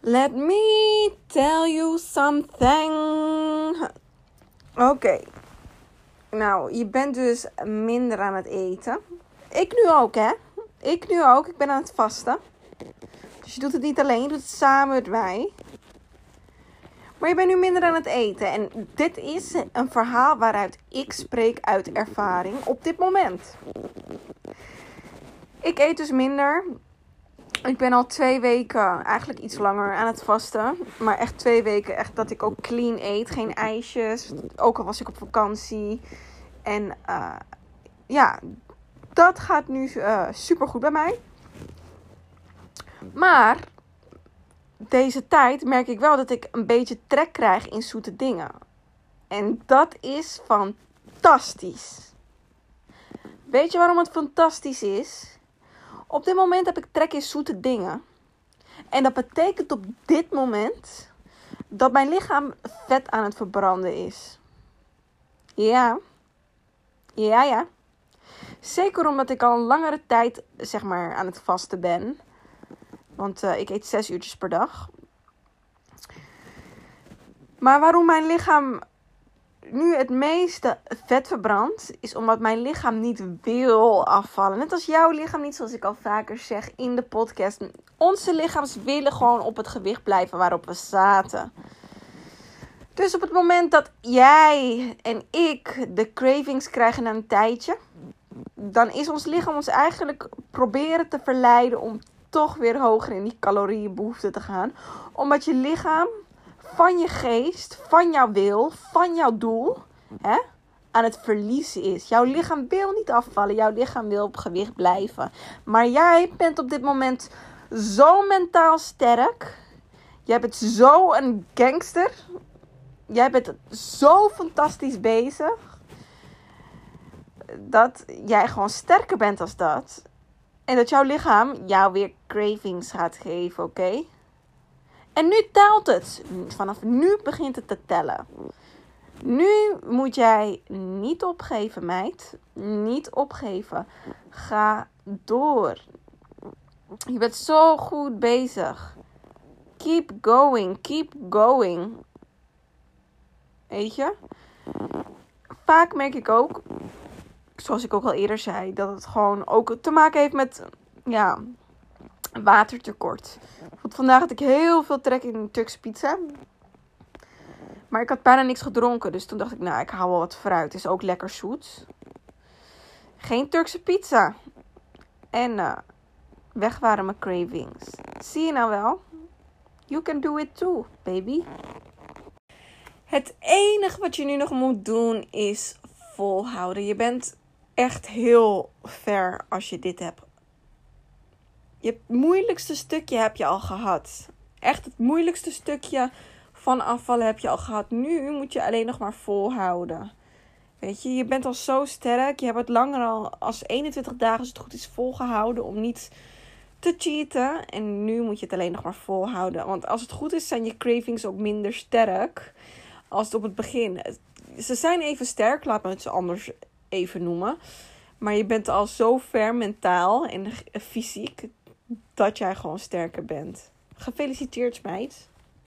Let me tell you something. Oké. Nou, je bent dus minder aan het eten. Ik nu ook, hè? Ik nu ook. Ik ben aan het vasten. Dus je doet het niet alleen, je doet het samen met mij. Maar je bent nu minder aan het eten. En dit is een verhaal waaruit ik spreek uit ervaring op dit moment. Ik eet dus minder. Ik ben al twee weken, eigenlijk iets langer, aan het vasten. Maar echt twee weken echt dat ik ook clean eet. Geen ijsjes. Ook al was ik op vakantie. En uh, ja, dat gaat nu uh, super goed bij mij. Maar deze tijd merk ik wel dat ik een beetje trek krijg in zoete dingen. En dat is fantastisch. Weet je waarom het fantastisch is? Op dit moment heb ik trek in zoete dingen. En dat betekent op dit moment dat mijn lichaam vet aan het verbranden is. Ja. Ja, ja. Zeker omdat ik al een langere tijd zeg maar aan het vasten ben. Want uh, ik eet zes uurtjes per dag. Maar waarom mijn lichaam nu het meeste vet verbrandt, is omdat mijn lichaam niet wil afvallen. Net als jouw lichaam niet, zoals ik al vaker zeg in de podcast. Onze lichaams willen gewoon op het gewicht blijven waarop we zaten. Dus op het moment dat jij en ik de cravings krijgen na een tijdje, dan is ons lichaam ons eigenlijk proberen te verleiden om toch weer hoger in die calorieënbehoefte te gaan. Omdat je lichaam van je geest, van jouw wil, van jouw doel hè, aan het verliezen is. Jouw lichaam wil niet afvallen, jouw lichaam wil op gewicht blijven. Maar jij bent op dit moment zo mentaal sterk. Jij bent zo een gangster. Jij bent zo fantastisch bezig. Dat jij gewoon sterker bent als dat. En dat jouw lichaam jou weer cravings gaat geven, oké? En nu telt het. Vanaf nu begint het te tellen. Nu moet jij niet opgeven, meid. Niet opgeven. Ga door. Je bent zo goed bezig. Keep going. Keep going. Weet je? Vaak merk ik ook zoals ik ook al eerder zei, dat het gewoon ook te maken heeft met ja, watertekort. Vandaag had ik heel veel trek in Turkse pizza. Maar ik had bijna niks gedronken. Dus toen dacht ik, nou, ik haal wel wat fruit. Is ook lekker zoet. Geen Turkse pizza. En uh, weg waren mijn cravings. Zie je nou wel? You can do it too, baby. Het enige wat je nu nog moet doen is volhouden. Je bent echt heel ver als je dit hebt. Je moeilijkste stukje heb je al gehad. Echt het moeilijkste stukje van afvallen heb je al gehad. Nu moet je alleen nog maar volhouden. Weet je, je bent al zo sterk. Je hebt het langer al als 21 dagen, als het goed is, volgehouden om niet te cheaten. En nu moet je het alleen nog maar volhouden. Want als het goed is, zijn je cravings ook minder sterk als het op het begin. Ze zijn even sterk, laat me het anders even noemen. Maar je bent al zo ver mentaal en fysiek dat jij gewoon sterker bent. Gefeliciteerd, meid.